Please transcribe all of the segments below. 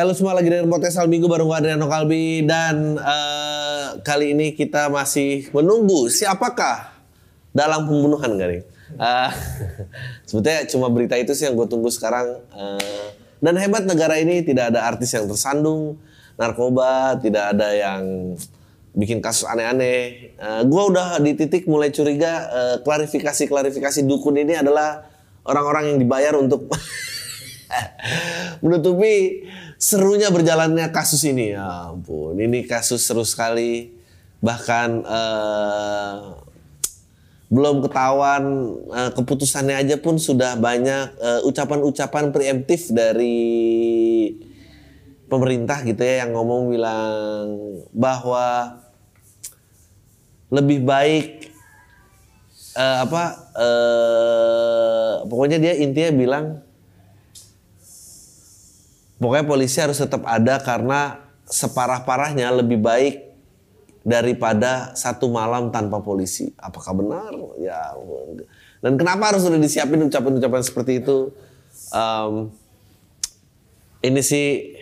Halo semua lagi dengan podcast Al Minggu bareng gue Adriano Kalbi dan uh, kali ini kita masih menunggu siapakah dalam pembunuhan Garing. Uh, sebetulnya cuma berita itu sih yang gue tunggu sekarang. Uh, dan hebat negara ini tidak ada artis yang tersandung narkoba, tidak ada yang bikin kasus aneh-aneh. Uh, gue udah di titik mulai curiga klarifikasi-klarifikasi dukun ini adalah orang-orang yang dibayar untuk menutupi serunya berjalannya kasus ini. Ya ampun, ini kasus seru sekali. Bahkan uh, belum ketahuan uh, keputusannya aja pun sudah banyak ucapan ucapan-ucapan preemptif dari pemerintah gitu ya yang ngomong bilang bahwa lebih baik uh, apa uh, pokoknya dia intinya bilang Pokoknya polisi harus tetap ada karena separah-parahnya lebih baik daripada satu malam tanpa polisi. Apakah benar? Ya. Dan kenapa harus sudah disiapin ucapan-ucapan seperti itu? Um, ini sih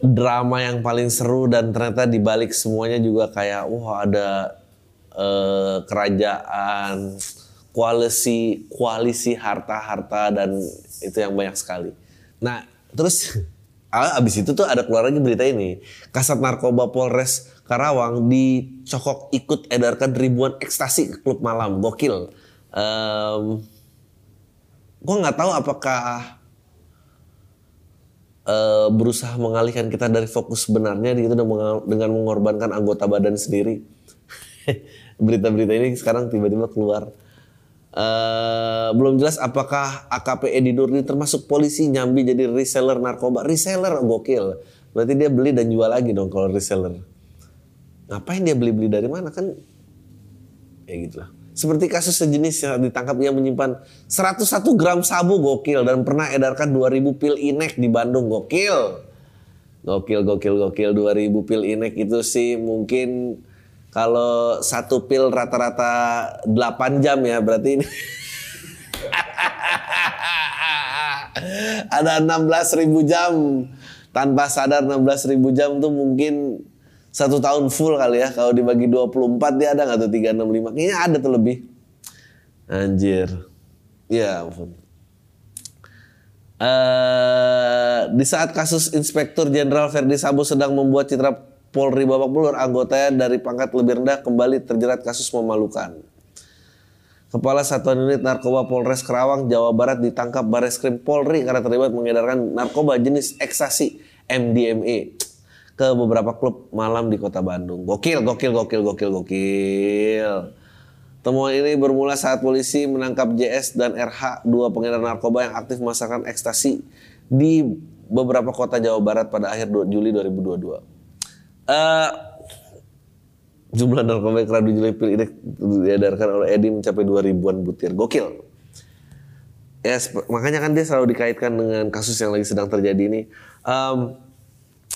drama yang paling seru dan ternyata dibalik semuanya juga kayak wah ada uh, kerajaan koalisi koalisi harta-harta dan itu yang banyak sekali. Nah, terus abis itu tuh ada keluar lagi berita ini. Kasat Narkoba Polres Karawang dicokok ikut edarkan ribuan ekstasi ke klub malam. Gokil. Um, gue nggak tahu apakah uh, berusaha mengalihkan kita dari fokus sebenarnya gitu dengan mengorbankan anggota badan sendiri. Berita-berita ini sekarang tiba-tiba keluar. Uh, belum jelas apakah AKP Edi Nurdi termasuk polisi nyambi jadi reseller narkoba. Reseller gokil. Berarti dia beli dan jual lagi dong kalau reseller. Ngapain dia beli-beli dari mana kan? Ya gitulah. Seperti kasus sejenis yang ditangkap yang menyimpan 101 gram sabu gokil dan pernah edarkan 2000 pil inek di Bandung gokil. Gokil, gokil, gokil 2000 pil inek itu sih mungkin kalau satu pil rata-rata 8 jam ya berarti ini. Ada 16 ribu jam. Tanpa sadar 16 ribu jam tuh mungkin satu tahun full kali ya. Kalau dibagi 24 dia ada nggak tuh 365 kayaknya ada tuh lebih. Anjir. Ya ampun. Uh, di saat kasus Inspektur Jenderal Verdi Sambo sedang membuat citra Polri babak belur anggotanya dari pangkat lebih rendah kembali terjerat kasus memalukan. Kepala Satuan Unit Narkoba Polres Kerawang, Jawa Barat ditangkap Bareskrim Polri karena terlibat mengedarkan narkoba jenis ekstasi MDMA ke beberapa klub malam di kota Bandung. Gokil, gokil, gokil, gokil, gokil. Temuan ini bermula saat polisi menangkap JS dan RH, dua pengedar narkoba yang aktif memasarkan ekstasi di beberapa kota Jawa Barat pada akhir Juli 2022. Uh, jumlah narkoba yang kerap pil ini diedarkan oleh Edi mencapai 2 ribuan butir. Gokil. Ya, makanya kan dia selalu dikaitkan dengan kasus yang lagi sedang terjadi ini. Um,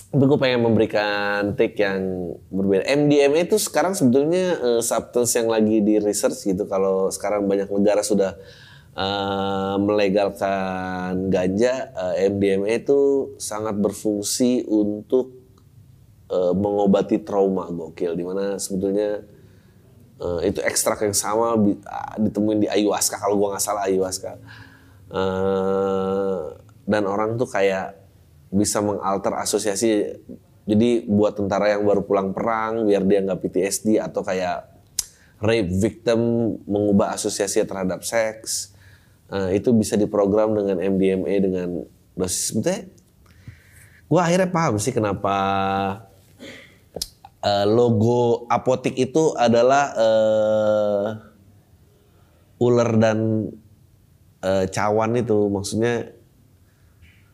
tapi pengen memberikan take yang berbeda. MDMA itu sekarang sebetulnya uh, substance yang lagi di research gitu. Kalau sekarang banyak negara sudah uh, melegalkan ganja, uh, MDMA itu sangat berfungsi untuk uh, mengobati trauma gokil di mana sebetulnya uh, itu ekstrak yang sama uh, ditemuin di ayahuasca kalau gua nggak salah ayahuasca. Uh, dan orang tuh kayak bisa mengalter asosiasi jadi buat tentara yang baru pulang perang biar dia nggak PTSD atau kayak rape victim mengubah asosiasi terhadap seks uh, itu bisa diprogram dengan MDMA dengan dosis. Sebetulnya gue akhirnya paham sih kenapa uh, logo apotik itu adalah uh, ular dan uh, cawan itu maksudnya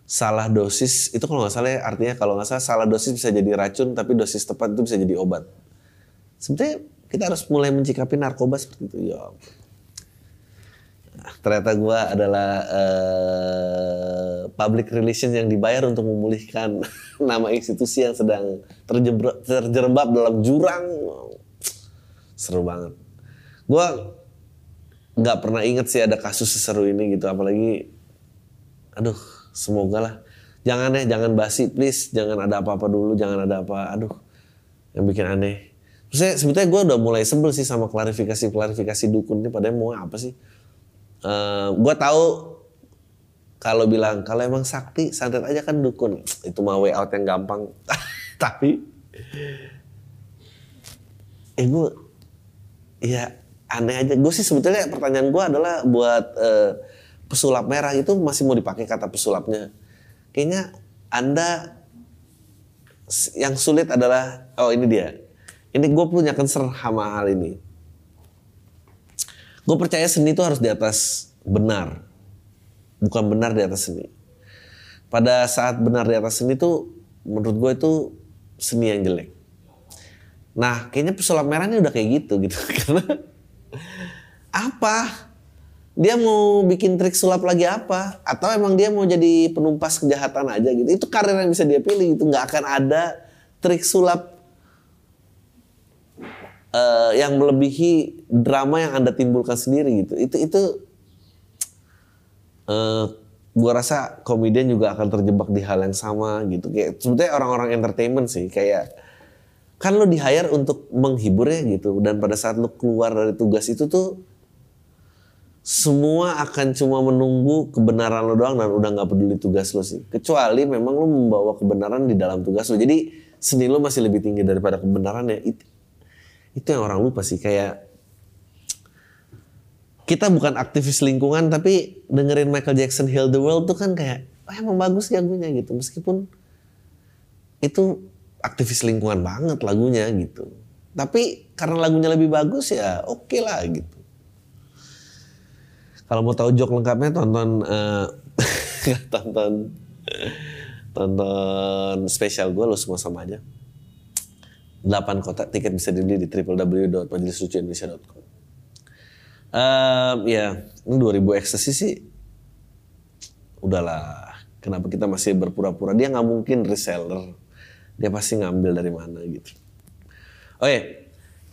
salah dosis itu kalau nggak salah ya, artinya kalau nggak salah salah dosis bisa jadi racun tapi dosis tepat itu bisa jadi obat Sebetulnya kita harus mulai mencikapi narkoba seperti itu. Ya. Ternyata gue adalah uh, public relations yang dibayar untuk memulihkan nama institusi yang sedang terjerembab dalam jurang. Seru banget. Gue nggak pernah inget sih ada kasus seseru ini gitu, apalagi, aduh, semoga lah. Jangan deh, jangan basi, please, jangan ada apa-apa dulu, jangan ada apa, aduh, yang bikin aneh sebetulnya gue udah mulai sebel sih sama klarifikasi-klarifikasi dukun ini padahal mau apa sih? Uh, eh, gue tahu kalau bilang kalau emang sakti santet aja kan dukun. Itu mah way out yang gampang. Tapi eh gue ya aneh aja. Gue sih sebetulnya pertanyaan gue adalah buat uh, pesulap merah itu masih mau dipakai kata pesulapnya. Kayaknya anda yang sulit adalah oh ini dia. Ini gue punya concern sama hal ini. Gue percaya seni itu harus di atas benar. Bukan benar di atas seni. Pada saat benar di atas seni itu menurut gue itu seni yang jelek. Nah kayaknya pesulap merah ini udah kayak gitu gitu. Karena apa? Dia mau bikin trik sulap lagi apa? Atau emang dia mau jadi penumpas kejahatan aja gitu. Itu karir yang bisa dia pilih gitu. Nggak akan ada trik sulap uh, yang melebihi drama yang anda timbulkan sendiri gitu. Itu itu uh, gua rasa komedian juga akan terjebak di hal yang sama gitu. Kayak sebetulnya orang-orang entertainment sih kayak kan lo di hire untuk menghibur ya gitu. Dan pada saat lo keluar dari tugas itu tuh semua akan cuma menunggu kebenaran lo doang dan udah nggak peduli tugas lo sih. Kecuali memang lo membawa kebenaran di dalam tugas lo jadi seni lo masih lebih tinggi daripada kebenaran ya itu yang orang lupa sih kayak kita bukan aktivis lingkungan tapi dengerin Michael Jackson Heal the World tuh kan kayak oh, emang bagus lagunya gitu. Meskipun itu aktivis lingkungan banget lagunya gitu. Tapi karena lagunya lebih bagus ya oke okay lah gitu. Kalau mau tahu jok lengkapnya tonton uh, tonton tonton spesial gue lo semua sama aja 8 kota tiket bisa dibeli di www.majelislucuindonesia.com um, ya ini 2000 ekstasi sih udahlah. Kenapa kita masih berpura-pura? Dia nggak mungkin reseller. Dia pasti ngambil dari mana gitu. Oh ya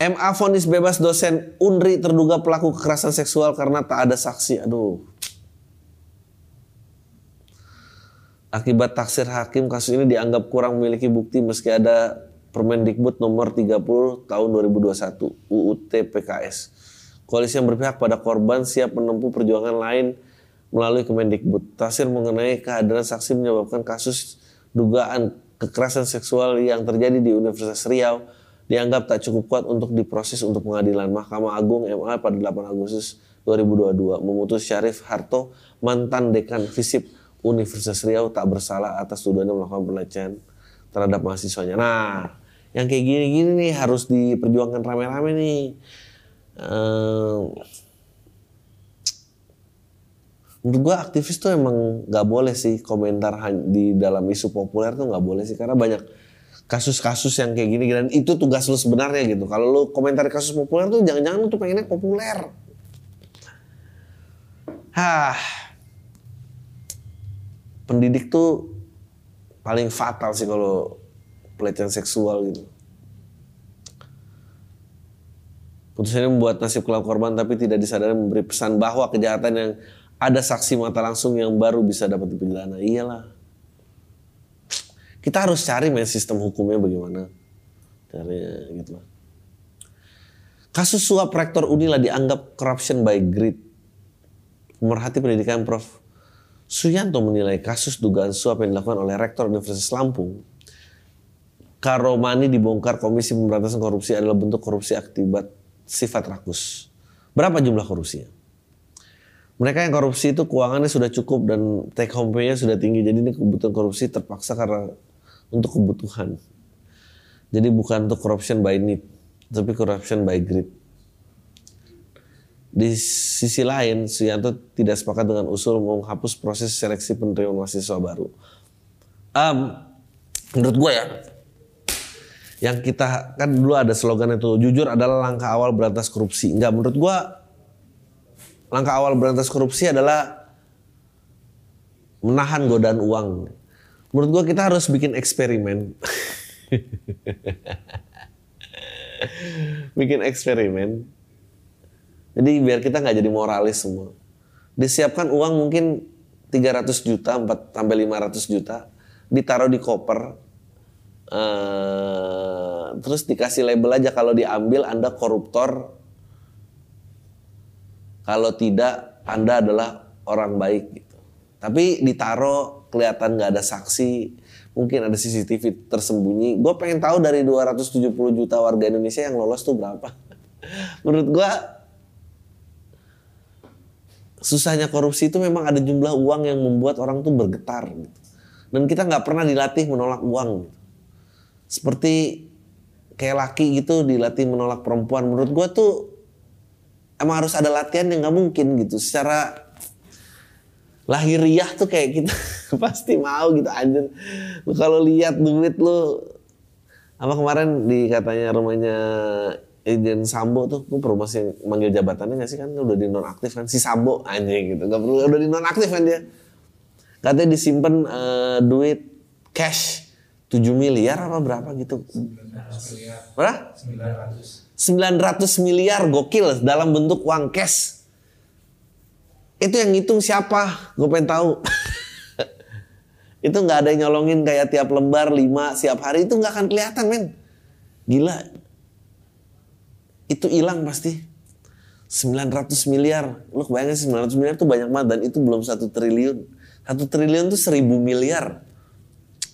MA vonis bebas dosen Unri terduga pelaku kekerasan seksual karena tak ada saksi. Aduh. Akibat taksir hakim kasus ini dianggap kurang memiliki bukti meski ada Permendikbud nomor 30 tahun 2021 UU TPKS. Koalisi yang berpihak pada korban siap menempuh perjuangan lain melalui Kemendikbud. Tasir mengenai kehadiran saksi menyebabkan kasus dugaan kekerasan seksual yang terjadi di Universitas Riau dianggap tak cukup kuat untuk diproses untuk pengadilan. Mahkamah Agung MA pada 8 Agustus 2022 memutus Syarif Harto, mantan dekan FISIP Universitas Riau tak bersalah atas tuduhannya melakukan pelecehan terhadap mahasiswanya. Nah, yang kayak gini-gini nih harus diperjuangkan rame-rame nih. Uh, menurut gua aktivis tuh emang nggak boleh sih komentar di dalam isu populer tuh nggak boleh sih karena banyak kasus-kasus yang kayak gini dan itu tugas lu sebenarnya gitu. Kalau lu komentar kasus populer tuh jangan-jangan lu tuh pengennya populer. Hah. Pendidik tuh paling fatal sih kalau pelecehan seksual gitu. Putusan ini membuat nasib kelak korban tapi tidak disadari memberi pesan bahwa kejahatan yang ada saksi mata langsung yang baru bisa dapat dipidana. Iyalah. Kita harus cari main sistem hukumnya bagaimana. Cari gitu lah. Kasus suap rektor Unila dianggap corruption by greed. Pemerhati pendidikan Prof. Suyanto menilai kasus dugaan suap yang dilakukan oleh rektor Universitas Lampung Karomani dibongkar Komisi Pemberantasan Korupsi adalah bentuk korupsi akibat sifat rakus. Berapa jumlah korupsinya? Mereka yang korupsi itu keuangannya sudah cukup dan take home pay-nya sudah tinggi. Jadi ini kebutuhan korupsi terpaksa karena untuk kebutuhan. Jadi bukan untuk corruption by need, tapi corruption by greed. Di sisi lain, Suyanto tidak sepakat dengan usul menghapus proses seleksi penerimaan mahasiswa baru. Um, menurut gue ya, yang kita kan dulu ada slogan itu jujur adalah langkah awal berantas korupsi. Enggak menurut gua langkah awal berantas korupsi adalah menahan godaan uang. Menurut gua kita harus bikin eksperimen. bikin eksperimen. Jadi biar kita nggak jadi moralis semua. Disiapkan uang mungkin 300 juta, 4 sampai 500 juta, ditaruh di koper. Uh, terus dikasih label aja kalau diambil Anda koruptor. Kalau tidak Anda adalah orang baik gitu. Tapi ditaruh kelihatan nggak ada saksi, mungkin ada CCTV tersembunyi. Gue pengen tahu dari 270 juta warga Indonesia yang lolos tuh berapa. Menurut gue susahnya korupsi itu memang ada jumlah uang yang membuat orang tuh bergetar. Gitu. Dan kita nggak pernah dilatih menolak uang. Gitu. Seperti kayak laki gitu dilatih menolak perempuan. Menurut gue tuh emang harus ada latihan yang nggak mungkin gitu. Secara lahiriah tuh kayak kita pasti mau gitu anjir. Lu kalau lihat duit lu apa kemarin di katanya rumahnya Irjen Sambo tuh, gue perlu masih manggil jabatannya gak sih kan udah di nonaktif kan si Sambo anjing gitu, gak perlu udah di nonaktif kan dia. Katanya disimpan uh, duit cash 7 miliar apa berapa gitu. 900 miliar. Berapa? 900. 900 miliar gokil dalam bentuk uang cash. Itu yang ngitung siapa? Gue pengen tahu. itu nggak ada yang nyolongin kayak tiap lembar lima siap hari itu nggak akan kelihatan men. Gila. Itu hilang pasti. 900 miliar. Lu kebayangin 900 miliar itu banyak banget dan itu belum satu triliun. Satu triliun tuh seribu miliar.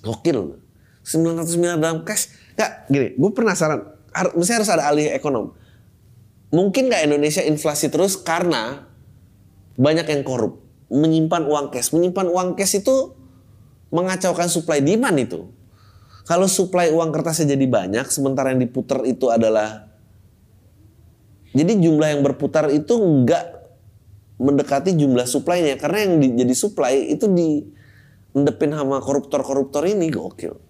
Gokil. 900 miliar dalam cash. Gak, gini, gue penasaran. Mesti harus ada alih ekonom. Mungkin gak Indonesia inflasi terus karena banyak yang korup, menyimpan uang cash. Menyimpan uang cash itu mengacaukan supply demand itu. Kalau supply uang kertasnya jadi banyak, sementara yang diputar itu adalah jadi jumlah yang berputar itu enggak mendekati jumlah supply-nya karena yang di, jadi supply itu di sama koruptor-koruptor ini gokil.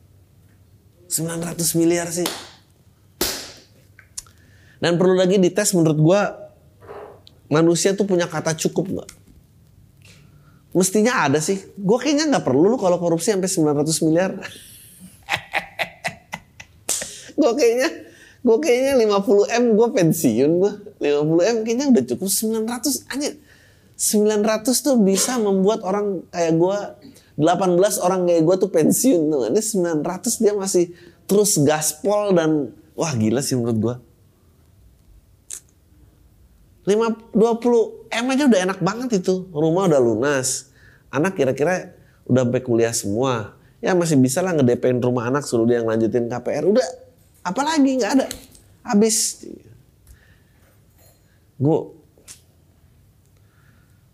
900 miliar sih. Dan perlu lagi dites menurut gua manusia tuh punya kata cukup nggak? Mestinya ada sih. Gue kayaknya nggak perlu loh kalau korupsi sampai 900 miliar. gue kayaknya gue kayaknya 50 m gue pensiun gue 50 m kayaknya udah cukup 900 aja 900 tuh bisa membuat orang kayak gue 18 orang kayak gue tuh pensiun tuh ini 900 dia masih terus gaspol dan wah gila sih menurut gue 5, 20 M aja udah enak banget itu. Rumah udah lunas. Anak kira-kira udah sampai kuliah semua. Ya masih bisa lah ngedepain rumah anak suruh dia ngelanjutin KPR. Udah apalagi nggak ada. Habis. Gue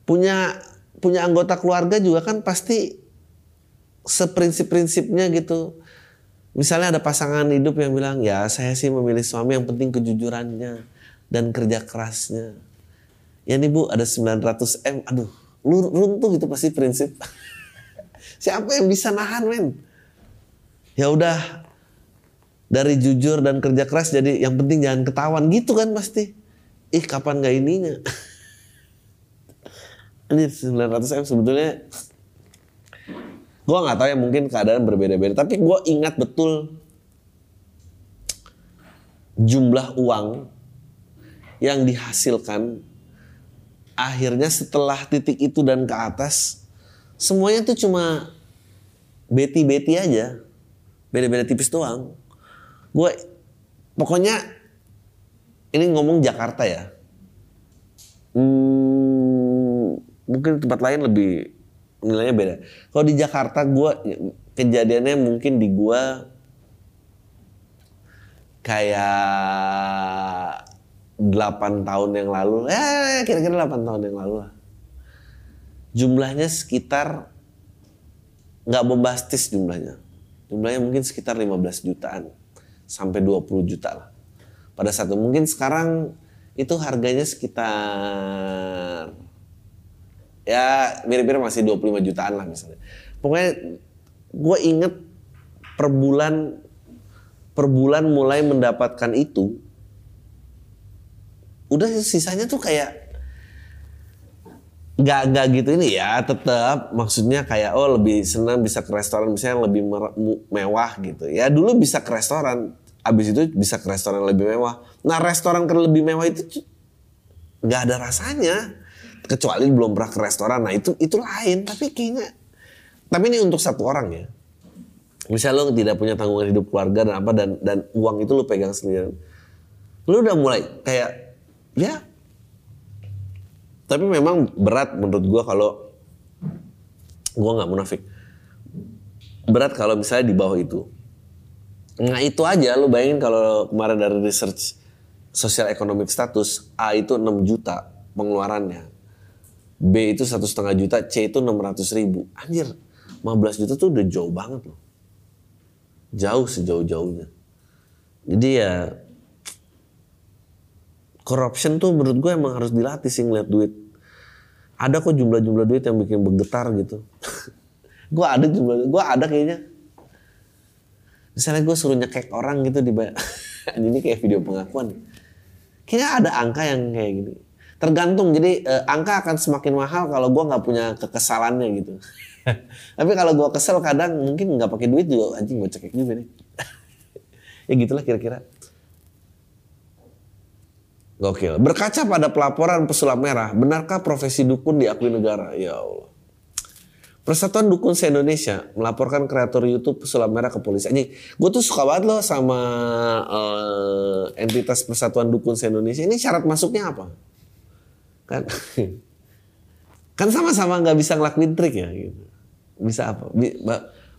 punya punya anggota keluarga juga kan pasti seprinsip-prinsipnya gitu. Misalnya ada pasangan hidup yang bilang, ya saya sih memilih suami yang penting kejujurannya dan kerja kerasnya. Ya nih bu ada 900 M, aduh runtuh itu pasti prinsip. Siapa yang bisa nahan men? Ya udah dari jujur dan kerja keras jadi yang penting jangan ketahuan gitu kan pasti. Ih kapan gak ininya? Ini 900 M sebetulnya gue nggak tahu ya mungkin keadaan berbeda-beda. Tapi gue ingat betul jumlah uang yang dihasilkan akhirnya setelah titik itu dan ke atas semuanya tuh cuma beti-beti aja. Beda-beda tipis doang. Gue pokoknya ini ngomong Jakarta ya. Hmm, mungkin tempat lain lebih nilainya beda kalau di Jakarta gue kejadiannya mungkin di gue kayak 8 tahun yang lalu, eh kira-kira 8 tahun yang lalu lah. Jumlahnya sekitar nggak bombastis jumlahnya. Jumlahnya mungkin sekitar 15 jutaan sampai 20 juta lah. Pada saat itu mungkin sekarang itu harganya sekitar ya mirip-mirip masih 25 jutaan lah misalnya. Pokoknya gue inget per bulan per bulan mulai mendapatkan itu, udah sisanya tuh kayak nggak nggak gitu ini ya tetap maksudnya kayak oh lebih senang bisa ke restoran misalnya lebih mewah gitu. Ya dulu bisa ke restoran abis itu bisa ke restoran lebih mewah. Nah restoran ke lebih mewah itu nggak ada rasanya kecuali belum pernah ke restoran nah itu itu lain tapi kayaknya tapi ini untuk satu orang ya misalnya lo tidak punya tanggungan hidup keluarga dan apa dan dan uang itu lo pegang sendiri lo udah mulai kayak ya tapi memang berat menurut gue kalau gue nggak munafik. Berat kalau misalnya di bawah itu. Nah itu aja lu bayangin kalau kemarin dari research sosial economic status A itu 6 juta pengeluarannya. B itu satu setengah juta, C itu 600 ribu. Anjir, 15 juta tuh udah jauh banget loh. Jauh sejauh-jauhnya. Jadi ya corruption tuh menurut gue emang harus dilatih sih ngeliat duit ada kok jumlah-jumlah duit yang bikin bergetar gitu gue ada jumlah gue ada kayaknya misalnya gue suruh nyekek orang gitu di ini kayak video pengakuan kayaknya ada angka yang kayak gini tergantung jadi eh, angka akan semakin mahal kalau gue nggak punya kekesalannya gitu tapi kalau gue kesel kadang mungkin nggak pakai duit juga anjing gue cekek juga nih ya gitulah kira-kira Gokil. Berkaca pada pelaporan pesulap merah, benarkah profesi dukun diakui negara? Ya Allah. Persatuan Dukun se-Indonesia melaporkan kreator YouTube pesulap merah ke polisi. Ini gue tuh suka banget loh sama uh, entitas Persatuan Dukun se-Indonesia. Ini syarat masuknya apa? Kan kan sama-sama nggak bisa ngelakuin trik ya gitu. Bisa apa?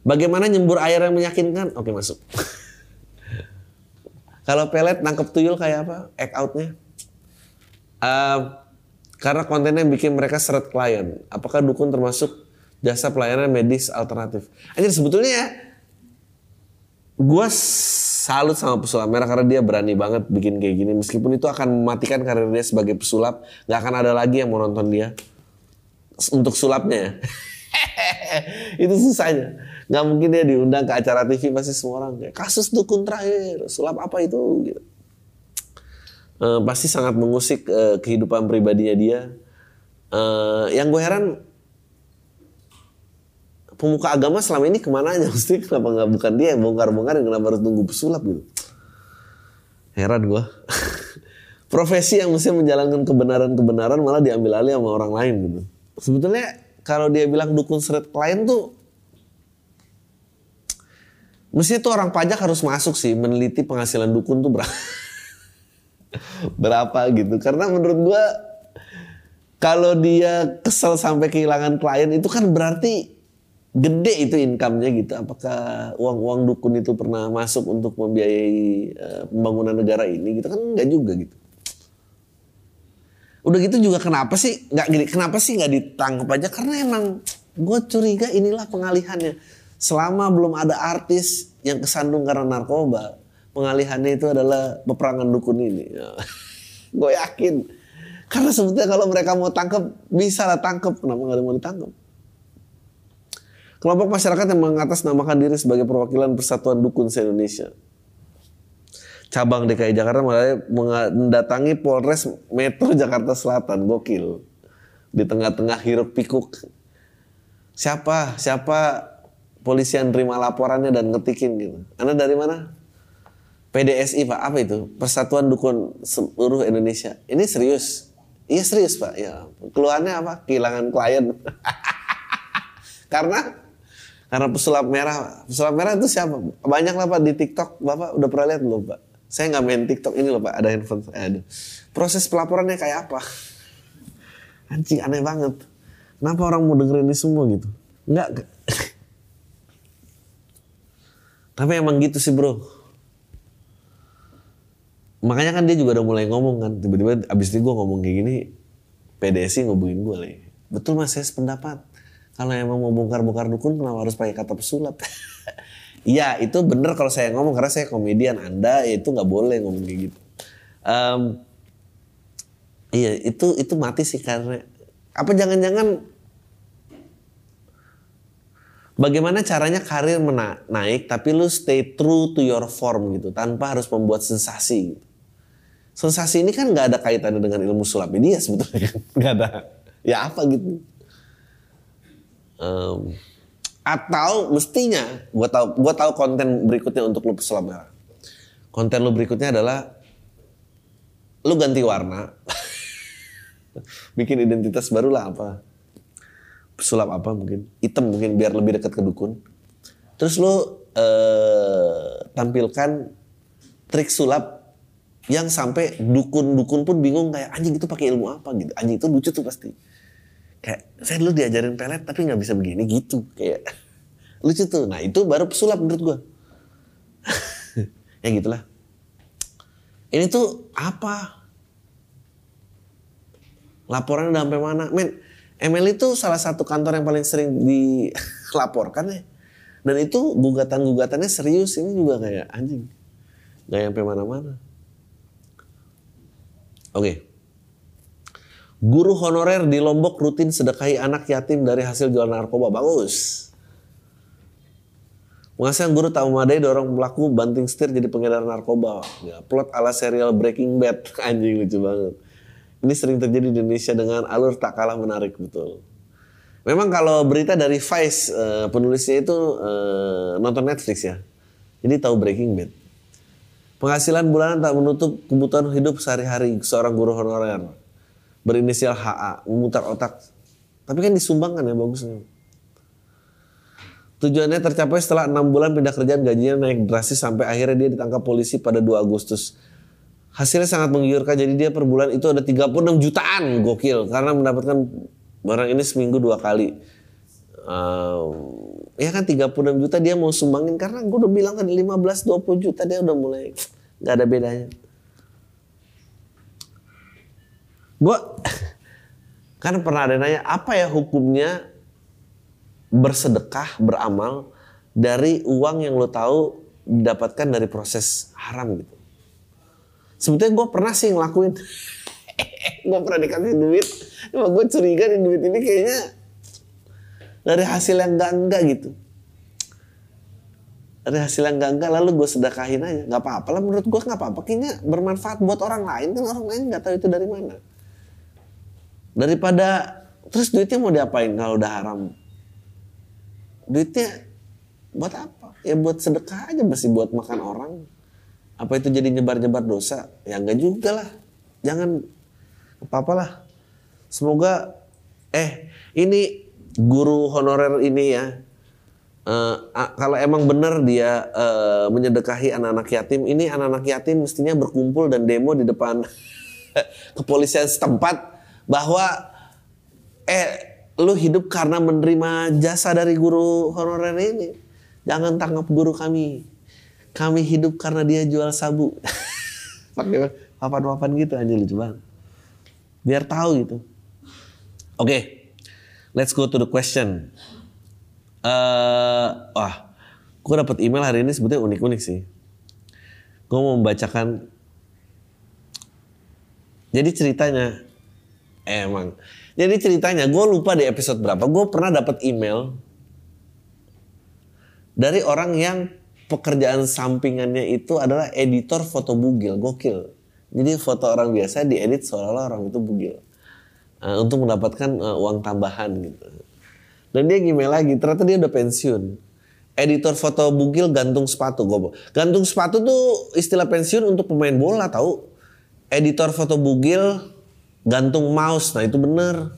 Bagaimana nyembur air yang meyakinkan? Oke masuk. Kalau pelet nangkep tuyul kayak apa? Act outnya? Uh, karena kontennya bikin mereka seret klien. Apakah dukun termasuk jasa pelayanan medis alternatif? Aja sebetulnya ya, gue salut sama pesulap merah karena dia berani banget bikin kayak gini. Meskipun itu akan mematikan karir dia sebagai pesulap, nggak akan ada lagi yang mau nonton dia untuk sulapnya ya. itu susahnya nggak mungkin dia diundang ke acara TV pasti semua orang kayak kasus dukun terakhir sulap apa itu gitu uh, pasti sangat mengusik uh, kehidupan pribadinya dia. Uh, yang gue heran pemuka agama selama ini ke mana aja? Mesti kenapa nggak bukan dia yang bongkar-bongkar kenapa harus tunggu pesulap gitu? Heran gue profesi yang mesti menjalankan kebenaran-kebenaran malah diambil alih sama orang lain gitu. Sebetulnya kalau dia bilang dukun seret klien tuh mesti tuh orang pajak harus masuk sih meneliti penghasilan dukun tuh berapa. Berapa gitu. Karena menurut gua kalau dia kesel sampai kehilangan klien itu kan berarti gede itu income-nya gitu apakah uang-uang dukun itu pernah masuk untuk membiayai uh, pembangunan negara ini gitu kan enggak juga gitu udah gitu juga kenapa sih nggak gini kenapa sih nggak ditangkap aja karena emang gue curiga inilah pengalihannya selama belum ada artis yang kesandung karena narkoba pengalihannya itu adalah peperangan dukun ini. gue yakin. Karena sebetulnya kalau mereka mau tangkap, bisa lah tangkap. Kenapa nggak mau ditangkap? Kelompok masyarakat yang mengatasnamakan diri sebagai perwakilan Persatuan Dukun se-Indonesia. Cabang DKI Jakarta mendatangi Polres Metro Jakarta Selatan. Gokil. Di tengah-tengah hiruk pikuk. Siapa? Siapa polisi yang terima laporannya dan ngetikin gitu. Anda dari mana? PDSI Pak, apa itu? Persatuan Dukun Seluruh Indonesia. Ini serius. Iya serius Pak. Ya, keluarnya apa? Kehilangan klien. karena karena pesulap merah. Pesulap merah itu siapa? Banyak lah Pak di TikTok. Bapak udah pernah lihat belum Pak? Saya nggak main TikTok ini loh Pak. Ada handphone saya. Aduh. Proses pelaporannya kayak apa? Anjing aneh banget. Kenapa orang mau dengerin ini semua gitu? Enggak. Tapi emang gitu sih bro makanya kan dia juga udah mulai ngomong kan tiba-tiba abis itu gue ngomong kayak gini PDSI ngobongin gue lagi betul mas saya sependapat kalau emang mau bongkar-bongkar dukun kenapa harus pakai kata pesulap Iya itu bener kalau saya ngomong karena saya komedian Anda ya itu nggak boleh ngomong kayak gitu um, iya itu itu mati sih karena apa jangan-jangan Bagaimana caranya karir mena- naik tapi lu stay true to your form gitu tanpa harus membuat sensasi. Gitu. Sensasi ini kan nggak ada kaitannya dengan ilmu sulap ini ya sebetulnya kan nggak ada. Ya apa gitu. Em, atau mestinya gue tahu gua tahu konten berikutnya untuk lu merah. Konten lu berikutnya adalah lu ganti warna, bikin identitas baru lah apa sulap apa mungkin hitam mungkin biar lebih dekat ke dukun. Terus lu eh, tampilkan trik sulap yang sampai dukun-dukun pun bingung kayak anjing itu pakai ilmu apa? Gitu. Anjing itu lucu tuh pasti kayak saya dulu diajarin pelet tapi nggak bisa begini gitu kayak lucu tuh nah itu baru pesulap menurut gua ya gitulah ini tuh apa laporannya udah sampai mana men ML itu salah satu kantor yang paling sering dilaporkan ya. Dan itu gugatan-gugatannya serius ini juga kayak anjing. Gak sampai mana-mana. Oke. Guru honorer di Lombok rutin sedekahi anak yatim dari hasil jual narkoba. Bagus. Penghasilan guru tak memadai dorong pelaku banting setir jadi pengedar narkoba. Ya, plot ala serial Breaking Bad. Anjing lucu banget. Ini sering terjadi di Indonesia dengan alur tak kalah menarik betul. Memang kalau berita dari Vice eh, penulisnya itu eh, nonton Netflix ya. Jadi tahu Breaking Bad. Penghasilan bulanan tak menutup kebutuhan hidup sehari-hari seorang guru honorer. Berinisial HA, memutar otak. Tapi kan disumbangkan ya bagusnya. Tujuannya tercapai setelah enam bulan pindah kerjaan gajinya naik drastis sampai akhirnya dia ditangkap polisi pada 2 Agustus. Hasilnya sangat menggiurkan jadi dia per bulan itu ada 36 jutaan gokil karena mendapatkan barang ini seminggu dua kali. Um, ya kan 36 juta dia mau sumbangin karena gue udah bilang kan 15 20 juta dia udah mulai nggak ada bedanya. Gue kan pernah ada nanya apa ya hukumnya bersedekah beramal dari uang yang lo tahu didapatkan dari proses haram gitu. Sebetulnya gue pernah sih ngelakuin. gue pernah dikasih duit. Cuma gue curiga nih duit ini kayaknya dari hasil yang enggak-enggak gitu. Dari hasil yang enggak-enggak lalu gue sedekahin aja. Gak apa-apa lah menurut gue gak apa-apa. Kayaknya bermanfaat buat orang lain. Kan orang lain gak tahu itu dari mana. Daripada terus duitnya mau diapain kalau udah haram. Duitnya buat apa? Ya buat sedekah aja masih buat makan orang. Apa itu jadi nyebar-nyebar dosa? Ya enggak juga lah. Jangan apa-apalah. Semoga eh ini guru honorer ini ya. a- kalau emang benar dia eh, menyedekahi anak-anak yatim, ini anak-anak yatim mestinya berkumpul dan demo di depan kepolisian setempat bahwa eh lu hidup karena menerima jasa dari guru honorer ini. Jangan tangkap guru kami kami hidup karena dia jual sabu. Pakai papan-papan gitu aja lucu banget. Biar tahu gitu. Oke, let's go to the question. eh wah, gue dapet email hari ini sebetulnya unik-unik sih. Gue mau membacakan. Jadi ceritanya, emang. Jadi ceritanya, gue lupa di episode berapa. Gue pernah dapet email dari orang yang pekerjaan sampingannya itu adalah editor foto bugil, gokil. Jadi foto orang biasa diedit seolah-olah orang itu bugil. Eh, untuk mendapatkan eh, uang tambahan gitu. Dan dia gimana lagi, ternyata dia udah pensiun. Editor foto bugil gantung sepatu, gue Gantung sepatu tuh istilah pensiun untuk pemain bola tahu. Editor foto bugil gantung mouse, nah itu bener.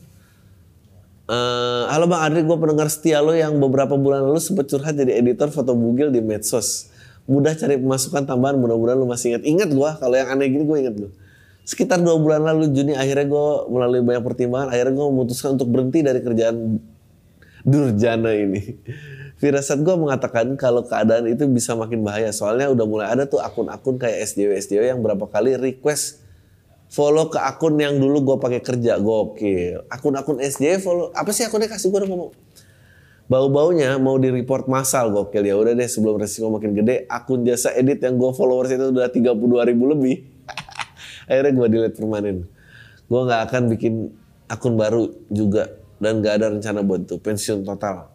Eh, halo Bang Adri, gue pendengar setia lo yang beberapa bulan lalu sempat curhat jadi editor foto bugil di medsos. Mudah cari pemasukan tambahan, mudah-mudahan lo masih ingat. Ingat gue, kalau yang aneh gini gue ingat lo. Sekitar dua bulan lalu Juni akhirnya gue melalui banyak pertimbangan, akhirnya gue memutuskan untuk berhenti dari kerjaan durjana ini. Firasat gue mengatakan kalau keadaan itu bisa makin bahaya. Soalnya udah mulai ada tuh akun-akun kayak SJW-SJW yang berapa kali request follow ke akun yang dulu gue pakai kerja gokil. Akun-akun SJ follow apa sih akunnya? Kasih gue ngomong. Bau-baunya mau di report massal gokil. Ya udah deh sebelum resiko makin gede akun jasa edit yang gue followers itu udah 32 ribu lebih. Akhirnya gue delete permanen. Gue nggak akan bikin akun baru juga. Dan gak ada rencana buat itu pensiun total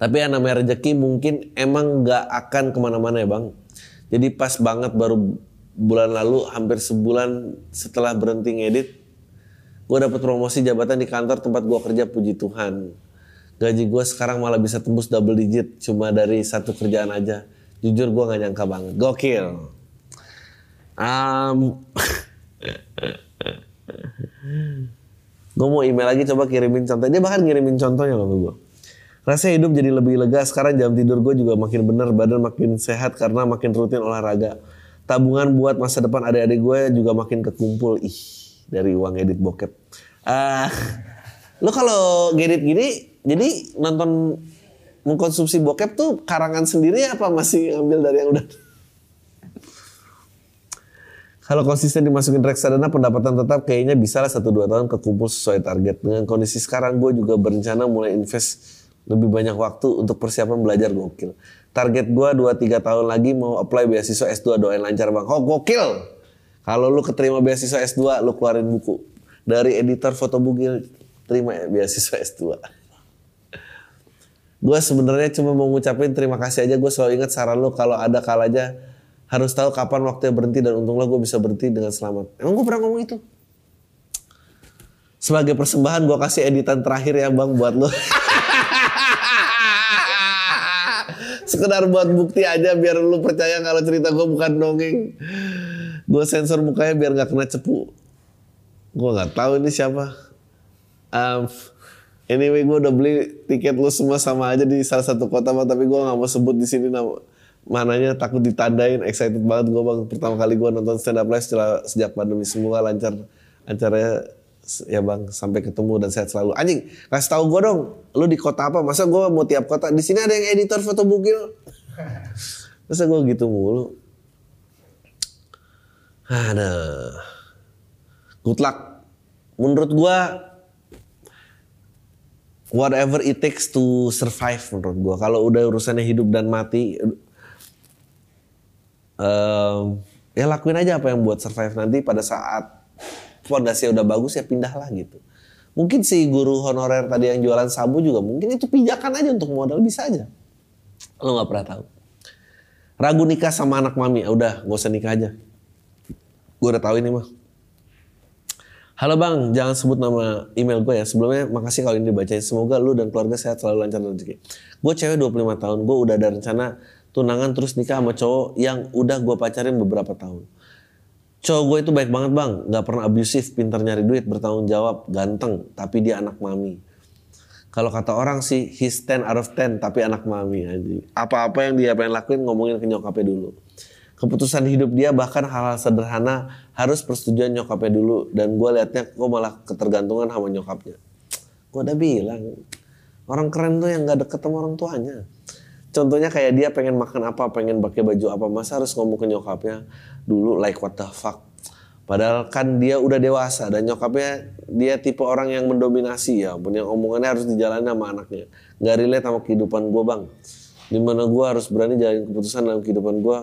Tapi yang namanya rezeki mungkin emang gak akan ke mana-mana ya bang. Jadi pas banget baru bulan lalu hampir sebulan setelah berhenti ngedit. Gue dapet promosi jabatan di kantor tempat gue kerja puji Tuhan. Gaji gue sekarang malah bisa tembus double digit cuma dari satu kerjaan aja. Jujur gue gak nyangka banget. Gokil. Um, gue mau email lagi coba kirimin contoh. Dia bahkan ngirimin contohnya loh ke gue. Rasanya hidup jadi lebih lega. Sekarang jam tidur gue juga makin bener. Badan makin sehat karena makin rutin olahraga. Tabungan buat masa depan adik-adik gue juga makin kekumpul. Ih, dari uang edit bokep. Ah, lo kalau ngedit gini, jadi nonton mengkonsumsi bokep tuh karangan sendiri apa masih ngambil dari yang udah? Kalau konsisten dimasukin reksadana pendapatan tetap kayaknya bisa lah 1-2 tahun kekumpul sesuai target. Dengan kondisi sekarang gue juga berencana mulai invest lebih banyak waktu untuk persiapan belajar gokil. Target gue 2-3 tahun lagi mau apply beasiswa S2 doain lancar bang. Oh gokil. Kalau lu keterima beasiswa S2 lu keluarin buku. Dari editor foto bugil terima beasiswa S2. gue sebenarnya cuma mau ngucapin terima kasih aja. Gue selalu ingat saran lu kalau ada kalanya harus tahu kapan waktunya berhenti dan untunglah gue bisa berhenti dengan selamat. Emang gue pernah ngomong itu? Sebagai persembahan gue kasih editan terakhir ya bang buat lo. sekedar buat bukti aja biar lu percaya kalau cerita gue bukan dongeng. Gue sensor mukanya biar nggak kena cepu. Gue nggak tahu ini siapa. Um, anyway gue udah beli tiket lu semua sama aja di salah satu kota bang tapi gue nggak mau sebut di sini nama mananya takut ditandain excited banget gue bang. Pertama kali gue nonton stand up live setelah sejak pandemi semua lancar acaranya ya bang sampai ketemu dan sehat selalu. Anjing kasih tahu gue dong lu di kota apa? Masa gue mau tiap kota? Di sini ada yang editor foto bugil. Masa gue gitu mulu? Ada. Good luck. Menurut gue whatever it takes to survive menurut gue kalau udah urusannya hidup dan mati um, ya lakuin aja apa yang buat survive nanti pada saat fondasi udah bagus ya pindahlah gitu. Mungkin si guru honorer tadi yang jualan sabu juga mungkin itu pijakan aja untuk modal bisa aja. Lo nggak pernah tahu. Ragu nikah sama anak mami, ya udah gak usah nikah aja. Gue udah tahu ini mah. Halo bang, jangan sebut nama email gue ya. Sebelumnya makasih kalau ini dibacain. Semoga lu dan keluarga sehat selalu lancar rezeki. Gue cewek 25 tahun, gue udah ada rencana tunangan terus nikah sama cowok yang udah gue pacarin beberapa tahun cowok gue itu baik banget bang, nggak pernah abusif, pintar nyari duit, bertanggung jawab, ganteng, tapi dia anak mami. Kalau kata orang sih, he's 10 out of 10, tapi anak mami aja. Apa-apa yang dia pengen lakuin, ngomongin ke nyokapnya dulu. Keputusan hidup dia bahkan hal-hal sederhana harus persetujuan nyokapnya dulu. Dan gue liatnya kok malah ketergantungan sama nyokapnya. Gue udah bilang, orang keren tuh yang gak deket sama orang tuanya. Contohnya kayak dia pengen makan apa, pengen pakai baju apa, masa harus ngomong ke nyokapnya dulu like what the fuck. Padahal kan dia udah dewasa dan nyokapnya dia tipe orang yang mendominasi ya, punya omongannya harus dijalani sama anaknya. Gak relate sama kehidupan gue bang. Di mana gue harus berani jalan keputusan dalam kehidupan gue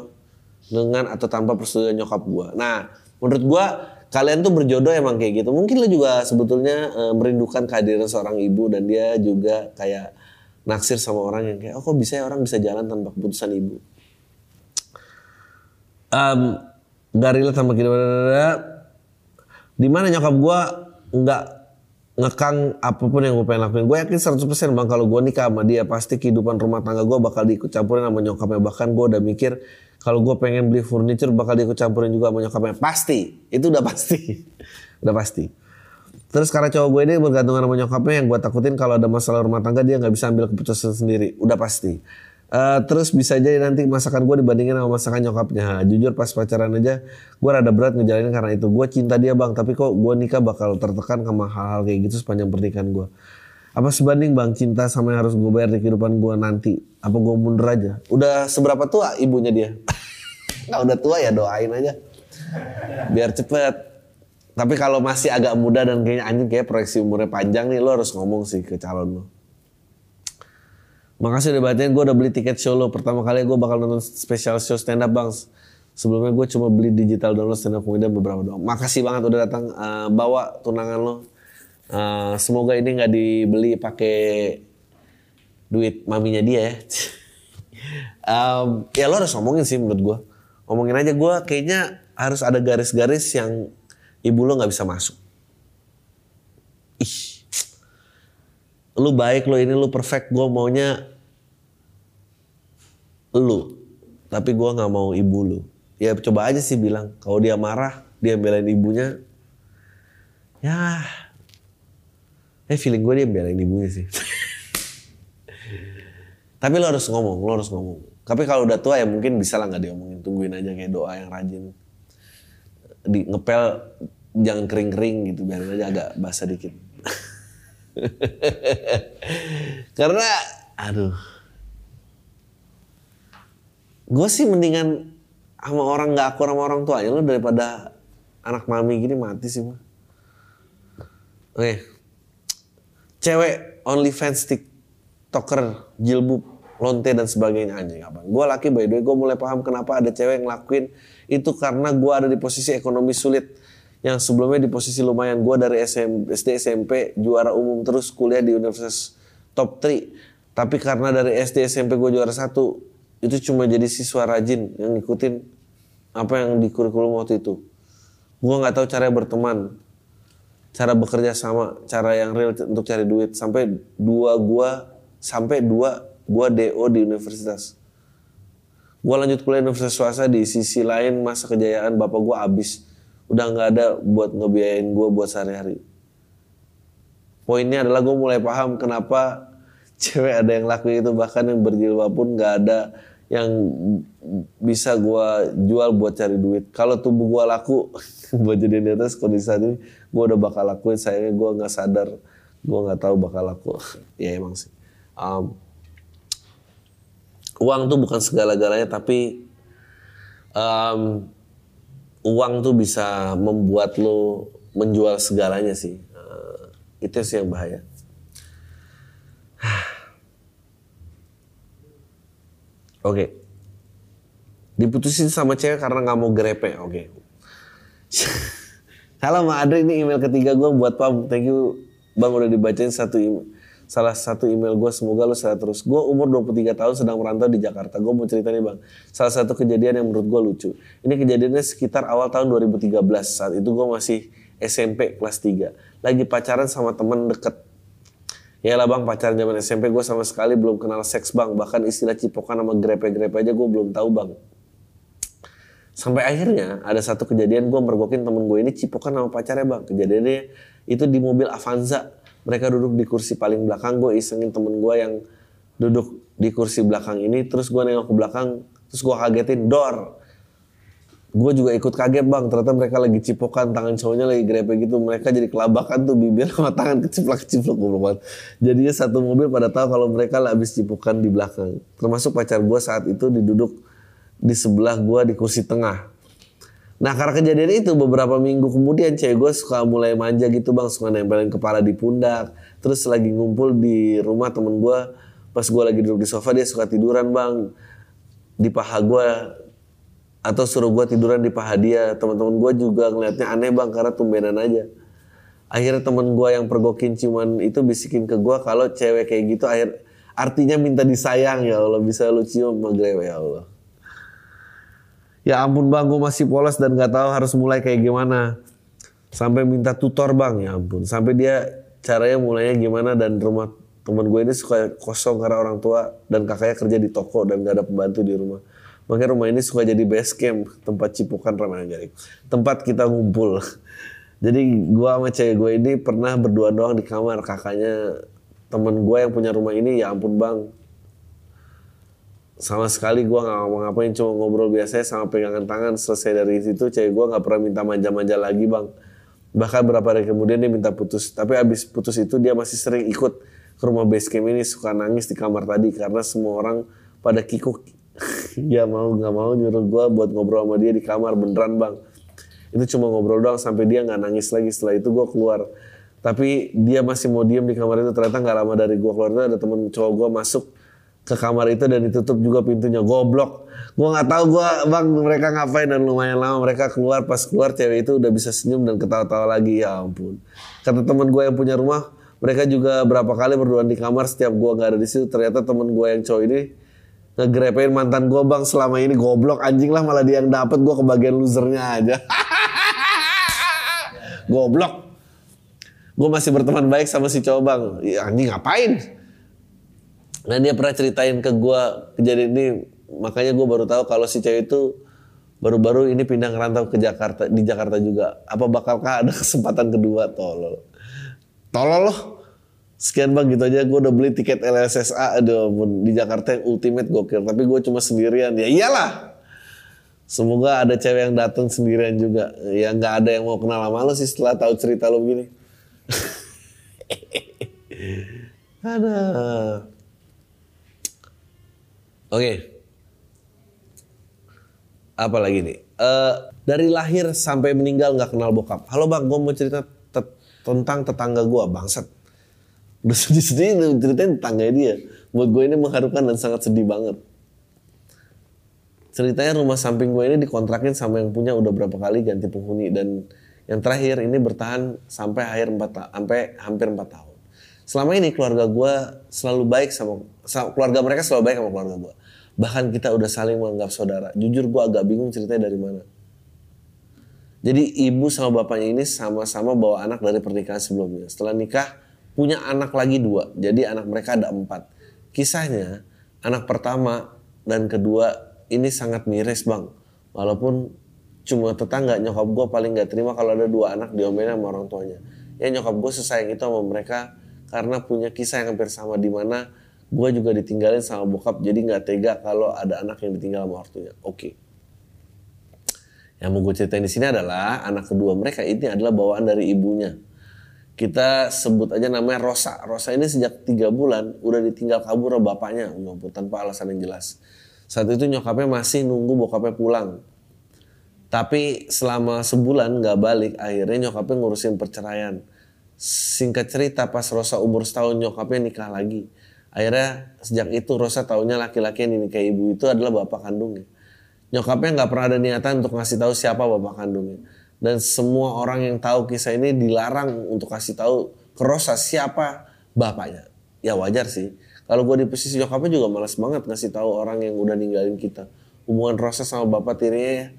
dengan atau tanpa persetujuan nyokap gue. Nah, menurut gue kalian tuh berjodoh emang kayak gitu. Mungkin lo juga sebetulnya e, merindukan kehadiran seorang ibu dan dia juga kayak naksir sama orang yang kayak oh kok bisa ya orang bisa jalan tanpa keputusan ibu? Um, gak relate sama di mana nyokap gue nggak ngekang apa pun yang gue pengen lakuin. Gue yakin 100% bang kalau gue nikah sama dia pasti kehidupan rumah tangga gue bakal diikut campurin sama nyokapnya. Bahkan gue udah mikir kalau gue pengen beli furniture bakal diikut campurin juga sama nyokapnya. Pasti. Itu udah pasti. Udah pasti Terus karena cowok gue ini bergantungan sama nyokapnya yang gue takutin kalau ada masalah rumah tangga dia nggak bisa ambil keputusan sendiri. Udah pasti. Uh, terus bisa jadi nanti masakan gue dibandingin sama masakan nyokapnya. Jujur pas pacaran aja gue rada berat ngejalanin karena itu. Gue cinta dia bang, tapi kok gue nikah bakal tertekan sama hal-hal kayak gitu sepanjang pernikahan gue. Apa sebanding bang cinta sama yang harus gue bayar di kehidupan gue nanti? Apa gue mundur aja? Udah seberapa tua ibunya dia? kalau udah tua ya doain aja biar cepet tapi kalau masih agak muda dan kayaknya anjing kayak proyeksi umurnya panjang nih lo harus ngomong sih ke calon lo Makasih udah batin, gue udah beli tiket show lo. Pertama kali gue bakal nonton special show stand up bang. Sebelumnya gue cuma beli digital download stand up comedian beberapa doang. Makasih banget udah datang uh, bawa tunangan lo. Uh, semoga ini nggak dibeli pakai duit maminya dia ya. um, ya lo harus ngomongin sih menurut gue. Ngomongin aja gue kayaknya harus ada garis-garis yang ibu lo nggak bisa masuk. Ih, lu baik lo ini lu perfect. Gue maunya lu. Tapi gue nggak mau ibu lu. Ya coba aja sih bilang. Kalau dia marah dia belain ibunya. Ya. Eh feeling gue dia belain ibunya sih. Tapi lo harus ngomong lo harus ngomong. Tapi kalau udah tua ya mungkin bisa lah nggak diomongin. Tungguin aja kayak doa yang rajin di ngepel jangan kering-kering gitu biar aja agak basah dikit Karena aduh. Gue sih mendingan sama orang nggak akur sama orang tuanya lo daripada anak mami gini mati sih mah. Oke. Cewek only fans tiktoker, jilbub, lonte dan sebagainya anjing apa. Gue laki by the way gue mulai paham kenapa ada cewek ngelakuin itu karena gue ada di posisi ekonomi sulit. Yang sebelumnya di posisi lumayan. Gue dari SM, SD SMP juara umum terus kuliah di universitas top 3 tapi karena dari SD SMP gue juara satu itu cuma jadi siswa rajin yang ngikutin apa yang di kurikulum waktu itu. Gue nggak tahu cara berteman cara bekerja sama cara yang real untuk cari duit. Sampai dua gue sampai dua gue do di universitas gue lanjut kuliah universitas swasta di sisi lain masa kejayaan bapak gue abis udah nggak ada buat ngebiayain gue buat sehari-hari. Poinnya adalah gue mulai paham kenapa cewek ada yang laku itu bahkan yang berjilbab pun nggak ada yang bisa gue jual buat cari duit. Kalau tubuh gue laku buat jadi di atas kondisi saat ini, gue udah bakal lakuin. Sayangnya gue nggak sadar, gue nggak tahu bakal laku. ya emang sih. Um, uang tuh bukan segala-galanya, tapi um, uang tuh bisa membuat lo menjual segalanya sih. Uh, itu sih yang bahaya. Oke. Okay. Diputusin sama cewek karena nggak mau grepe. Oke. Okay. Halo Ma Adri, ini email ketiga gue buat Pam. Thank you Bang udah dibacain satu email salah satu email gue semoga lu sehat terus. Gue umur 23 tahun sedang merantau di Jakarta. Gue mau cerita nih bang. Salah satu kejadian yang menurut gue lucu. Ini kejadiannya sekitar awal tahun 2013 saat itu gue masih SMP kelas 3 lagi pacaran sama temen deket. Ya lah bang pacaran zaman SMP gue sama sekali belum kenal seks bang. Bahkan istilah cipokan sama grepe-grepe aja gue belum tahu bang. Sampai akhirnya ada satu kejadian gue mergokin temen gue ini cipokan sama pacarnya bang. Kejadiannya itu di mobil Avanza mereka duduk di kursi paling belakang gue isengin temen gue yang duduk di kursi belakang ini terus gue nengok ke belakang terus gue kagetin door gue juga ikut kaget bang ternyata mereka lagi cipokan tangan cowoknya lagi grepe gitu. Mereka jadi kelabakan tuh bibir sama tangan keciplak keciplak gue jadinya satu mobil pada tahu kalau mereka habis cipokan di belakang. Termasuk pacar gue saat itu diduduk di sebelah gue di kursi tengah Nah karena kejadian itu beberapa minggu kemudian cewek gue suka mulai manja gitu bang. Suka nempelin kepala di pundak. Terus lagi ngumpul di rumah temen gue Pas gue lagi duduk di sofa dia suka tiduran bang. Di paha gue Atau suruh gue tiduran di paha dia. Teman-teman gue juga ngeliatnya aneh bang Karena tumbenan aja. Akhirnya temen gue yang pergokin cuman itu bisikin ke gue Kalau cewek kayak gitu akhir Artinya minta disayang ya Allah. Bisa lu cium maghrib ya Allah Ya ampun bang, gue masih polos dan gak tahu harus mulai kayak gimana. Sampai minta tutor bang, ya ampun. Sampai dia caranya mulainya gimana dan rumah temen gue ini suka kosong karena orang tua dan kakaknya kerja di toko dan gak ada pembantu di rumah. Makanya rumah ini suka jadi base camp, tempat cipukan ramai garing. Tempat kita ngumpul. Jadi gue sama cewek gue ini pernah berdua doang di kamar. Kakaknya temen gue yang punya rumah ini, ya ampun bang, sama sekali gue nggak ngapa-ngapain cuma ngobrol biasa sama pegangan tangan. Selesai dari situ cewek gue nggak pernah minta manja-manja lagi bang. Bahkan berapa hari kemudian dia minta putus. Tapi abis putus itu dia masih sering ikut ke rumah base camp ini suka nangis di kamar tadi karena semua orang pada kikuk. Ya mau nggak mau nyuruh gue buat ngobrol sama dia di kamar beneran bang. Itu cuma ngobrol doang sampai dia nggak nangis lagi. Setelah itu gue keluar. Tapi dia masih mau diem di kamar itu ternyata nggak lama dari gue keluar itu ada temen cowok gue masuk ke kamar itu dan ditutup juga pintunya. Goblok. Gue nggak tahu gue bang mereka ngapain dan lumayan lama mereka keluar. Pas keluar cewek itu udah bisa senyum dan ketawa-tawa lagi. Ya ampun. Kata teman gue yang punya rumah mereka juga berapa kali berduaan di kamar setiap gue nggak ada di situ. Ternyata temen gue yang cowok ini ngegrepein mantan gue bang selama ini. Goblok anjing lah malah dia yang dapet. Gue kebagian losernya aja. Goblok. Gue masih berteman baik sama si cowok bang. Ya, anjing ngapain nah dia pernah ceritain ke gue kejadian ini makanya gue baru tahu kalau si cewek itu baru-baru ini pindah ngerantau ke Jakarta di Jakarta juga. Apa bakalkah ada kesempatan kedua? Tolol. Tolol loh. Sekian bang gitu aja. Gue udah beli tiket LSSA aduh di Jakarta yang ultimate gokil tapi gue cuma sendirian. Ya iyalah. Semoga ada cewek yang datang sendirian juga. Ya nggak ada yang mau kenal sama lo sih setelah tahu cerita lo begini. Ada oke. Apa lagi nih? Uh, dari lahir sampai meninggal nggak kenal bokap. Halo bang. Gue mau cerita tentang tetangga gue bangsat. Udah sedih-sedih ceritain tetangga dia. Buat gue ini mengharukan dan sangat sedih banget. Ceritanya rumah samping gue ini dikontrakin sama yang punya udah berapa kali ganti penghuni. Dan yang terakhir ini bertahan sampai akhir 4 sampai hampir 4 tahun. Selama ini keluarga gue selalu baik sama keluarga mereka selalu baik sama keluarga gue bahkan kita udah saling menganggap saudara jujur gue agak bingung ceritanya dari mana jadi ibu sama bapaknya ini sama-sama bawa anak dari pernikahan sebelumnya. Setelah nikah punya anak lagi dua. Jadi anak mereka ada empat. Kisahnya anak pertama dan kedua ini sangat miris bang. Walaupun cuma tetangga nyokap gue paling gak terima kalau ada dua anak diomelin sama orang tuanya. Ya nyokap gue sesayang itu sama mereka karena punya kisah yang hampir sama di mana gue juga ditinggalin sama bokap jadi nggak tega kalau ada anak yang ditinggal sama ortunya. Oke. Yang mau gue ceritain di sini adalah anak kedua mereka ini adalah bawaan dari ibunya. Kita sebut aja namanya Rosa. Rosa ini sejak tiga bulan udah ditinggal kabur sama bapaknya, tanpa alasan yang jelas. Saat itu nyokapnya masih nunggu bokapnya pulang. Tapi selama sebulan nggak balik, akhirnya nyokapnya ngurusin perceraian. Singkat cerita pas Rosa umur setahun nyokapnya nikah lagi. Akhirnya sejak itu Rosa taunya laki-laki yang dinikahi ibu itu adalah bapak kandungnya. Nyokapnya nggak pernah ada niatan untuk ngasih tahu siapa bapak kandungnya. Dan semua orang yang tahu kisah ini dilarang untuk kasih tahu ke Rosa siapa bapaknya. Ya wajar sih. Kalau gue di posisi nyokapnya juga malas banget ngasih tahu orang yang udah ninggalin kita. Hubungan Rosa sama bapak tirinya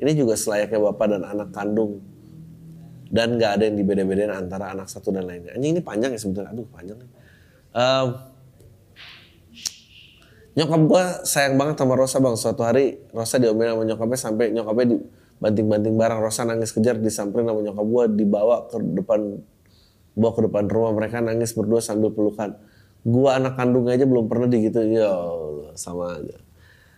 ini juga selayaknya bapak dan anak kandung. Dan nggak ada yang dibeda-bedain antara anak satu dan lainnya. Anjing ini panjang ya sebetulnya aduh panjang um, Nyokap gue sayang banget sama Rosa bang. Suatu hari Rosa diomelin sama nyokapnya sampai nyokapnya dibanting-banting barang. Rosa nangis kejar disamperin sama nyokap gue dibawa ke depan bawa ke depan rumah mereka nangis berdua sambil pelukan. Gua anak kandungnya aja belum pernah digitu ya sama aja.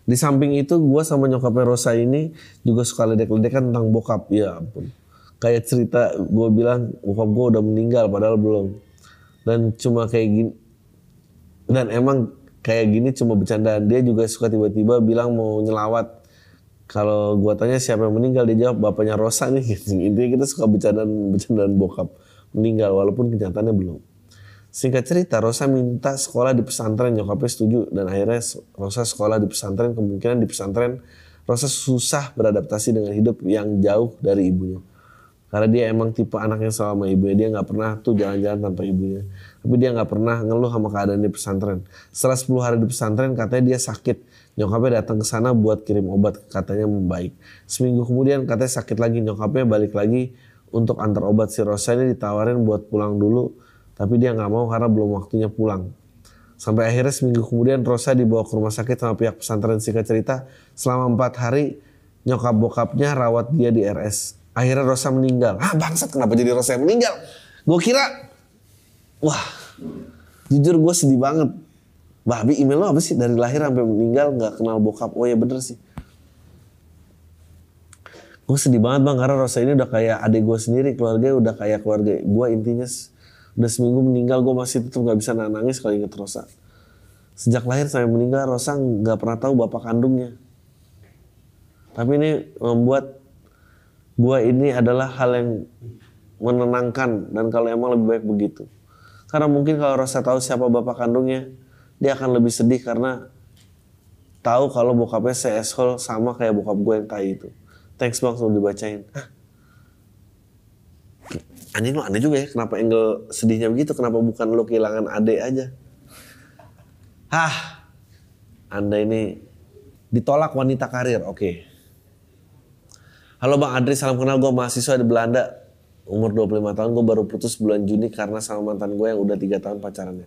Di samping itu gue sama nyokapnya Rosa ini juga suka ledek-ledekan tentang bokap. Ya ampun. Kayak cerita gue bilang bokap gue udah meninggal padahal belum. Dan cuma kayak gini. Dan emang kayak gini cuma bercandaan. Dia juga suka tiba-tiba bilang mau nyelawat. Kalau gua tanya siapa yang meninggal, dia jawab bapaknya Rosa nih. Intinya kita suka bercandaan bercandaan bokap meninggal walaupun kenyataannya belum. Singkat cerita, Rosa minta sekolah di pesantren, nyokapnya setuju dan akhirnya Rosa sekolah di pesantren. Kemungkinan di pesantren Rosa susah beradaptasi dengan hidup yang jauh dari ibunya. Karena dia emang tipe anak yang sama ibunya, dia nggak pernah tuh jalan-jalan tanpa ibunya. Tapi dia nggak pernah ngeluh sama keadaan di pesantren. Setelah 10 hari di pesantren katanya dia sakit. Nyokapnya datang ke sana buat kirim obat, katanya membaik. Seminggu kemudian katanya sakit lagi, nyokapnya balik lagi untuk antar obat si Rosa ini ditawarin buat pulang dulu. Tapi dia nggak mau karena belum waktunya pulang. Sampai akhirnya seminggu kemudian Rosa dibawa ke rumah sakit sama pihak pesantren singkat cerita. Selama empat hari nyokap bokapnya rawat dia di RS. Akhirnya Rosa meninggal. Ah bangsat kenapa jadi Rosa yang meninggal? Gue kira, wah jujur gue sedih banget. Babi email lo apa sih dari lahir sampai meninggal nggak kenal bokap? Oh ya bener sih. Gue sedih banget bang karena Rosa ini udah kayak adik gue sendiri, keluarga udah kayak keluarga gue intinya udah seminggu meninggal gue masih tetap nggak bisa nangis kalau inget Rosa. Sejak lahir sampai meninggal Rosa nggak pernah tahu bapak kandungnya. Tapi ini membuat gua ini adalah hal yang menenangkan dan kalau emang lebih baik begitu. Karena mungkin kalau Rosa tahu siapa bapak kandungnya, dia akan lebih sedih karena tahu kalau bokapnya se sama kayak bokap gue yang tai itu. Thanks bang sudah dibacain. Hah? Anjing lo aneh juga ya, kenapa Engel sedihnya begitu? Kenapa bukan lo kehilangan ade aja? Hah, anda ini ditolak wanita karir, oke. Okay. Halo Bang Adri, salam kenal gue mahasiswa di Belanda. Umur 25 tahun, gue baru putus bulan Juni karena sama mantan gue yang udah 3 tahun pacarannya.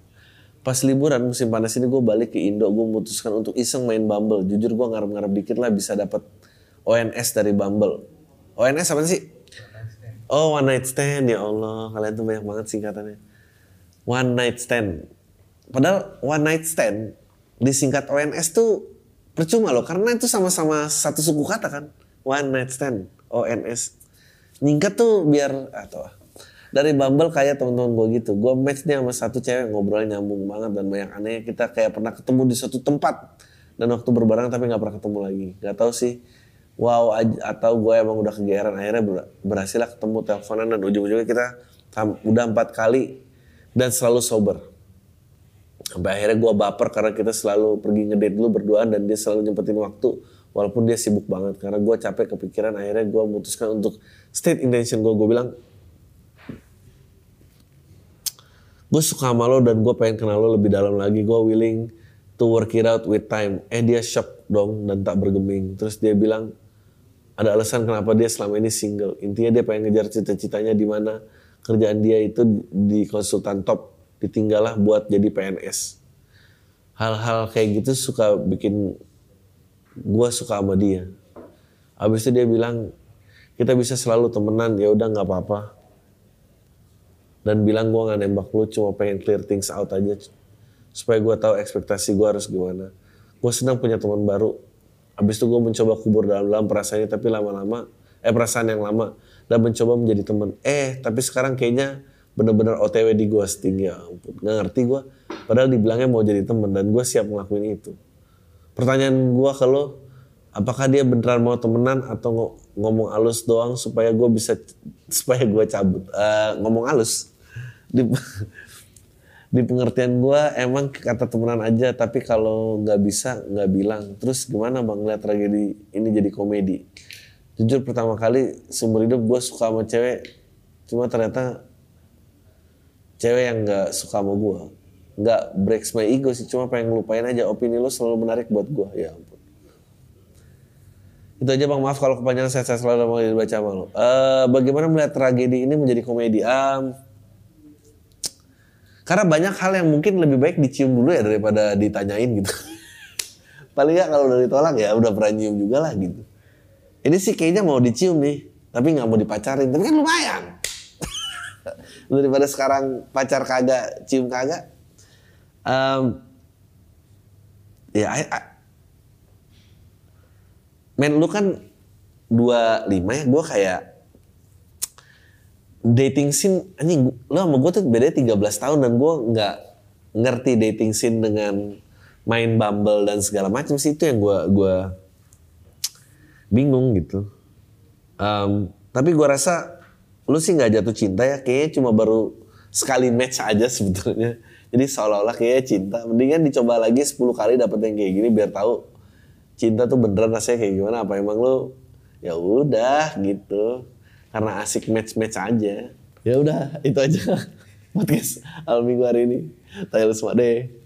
Pas liburan musim panas ini gue balik ke Indo, gue memutuskan untuk iseng main Bumble. Jujur gue ngarep-ngarep dikit lah bisa dapat ONS dari Bumble. ONS apa sih? Oh one night stand ya Allah kalian tuh banyak banget singkatannya. One night stand. Padahal one night stand disingkat ONS tuh percuma loh karena itu sama-sama satu suku kata kan. One night stand ONS. Nyingkat tuh biar atau ah, dari Bumble kayak teman-teman gue gitu. Gue match nih sama satu cewek ngobrolnya nyambung banget dan banyak aneh. Kita kayak pernah ketemu di suatu tempat dan waktu berbareng tapi nggak pernah ketemu lagi. Gak tau sih wow atau gue emang udah kegeeran akhirnya berhasil lah ketemu teleponan dan ujung-ujungnya kita udah empat kali dan selalu sober sampai akhirnya gue baper karena kita selalu pergi ngedate dulu berduaan dan dia selalu nyempetin waktu walaupun dia sibuk banget karena gue capek kepikiran akhirnya gue memutuskan untuk state intention gue gue bilang gue suka sama lo dan gue pengen kenal lo lebih dalam lagi gue willing to work it out with time eh dia shock dong dan tak bergeming terus dia bilang ada alasan kenapa dia selama ini single. Intinya dia pengen ngejar cita-citanya di mana kerjaan dia itu di konsultan top, ditinggallah buat jadi PNS. Hal-hal kayak gitu suka bikin gue suka sama dia. Habis itu dia bilang kita bisa selalu temenan ya udah nggak apa-apa. Dan bilang gue nggak nembak lu cuma pengen clear things out aja supaya gue tahu ekspektasi gue harus gimana. Gue senang punya teman baru Habis itu gue mencoba kubur dalam-dalam perasaannya tapi lama-lama eh perasaan yang lama dan mencoba menjadi teman. Eh tapi sekarang kayaknya bener-bener OTW di gue setinggi ya ampun. Gak ngerti gue. Padahal dibilangnya mau jadi teman dan gue siap ngelakuin itu. Pertanyaan gue ke lo, apakah dia beneran mau temenan atau ngomong halus doang supaya gue bisa supaya gue cabut? Uh, ngomong halus di, di pengertian gue emang kata temenan aja tapi kalau nggak bisa nggak bilang. Terus gimana bang lihat tragedi ini jadi komedi? Jujur pertama kali seumur hidup gue suka sama cewek cuma ternyata cewek yang nggak suka sama gue nggak breaks my ego sih cuma pengen ngelupain aja opini lo selalu menarik buat gue ya ampun itu aja bang maaf kalau kepanjangan saya, saya selalu mau dibaca sama lo uh, bagaimana melihat tragedi ini menjadi komedi um, karena banyak hal yang mungkin lebih baik dicium dulu ya daripada ditanyain gitu. Paling nggak kalau udah ditolak ya udah pernah nyium juga lah gitu. Ini sih kayaknya mau dicium nih, tapi nggak mau dipacarin. Tapi kan lumayan. daripada sekarang pacar kagak, cium kagak. Um, ya, I, I, lu kan dua lima ya, gue kayak dating scene anjing lo sama gue tuh beda 13 tahun dan gue nggak ngerti dating scene dengan main Bumble dan segala macam sih itu yang gue gua bingung gitu. Um, tapi gue rasa lu sih nggak jatuh cinta ya kayaknya cuma baru sekali match aja sebetulnya. Jadi seolah-olah kayaknya cinta. Mendingan dicoba lagi 10 kali dapet yang kayak gini biar tahu cinta tuh beneran rasanya kayak gimana. Apa emang lu ya udah gitu karena asik match-match aja. Ya udah, itu aja podcast Al Minggu hari ini. Semua deh.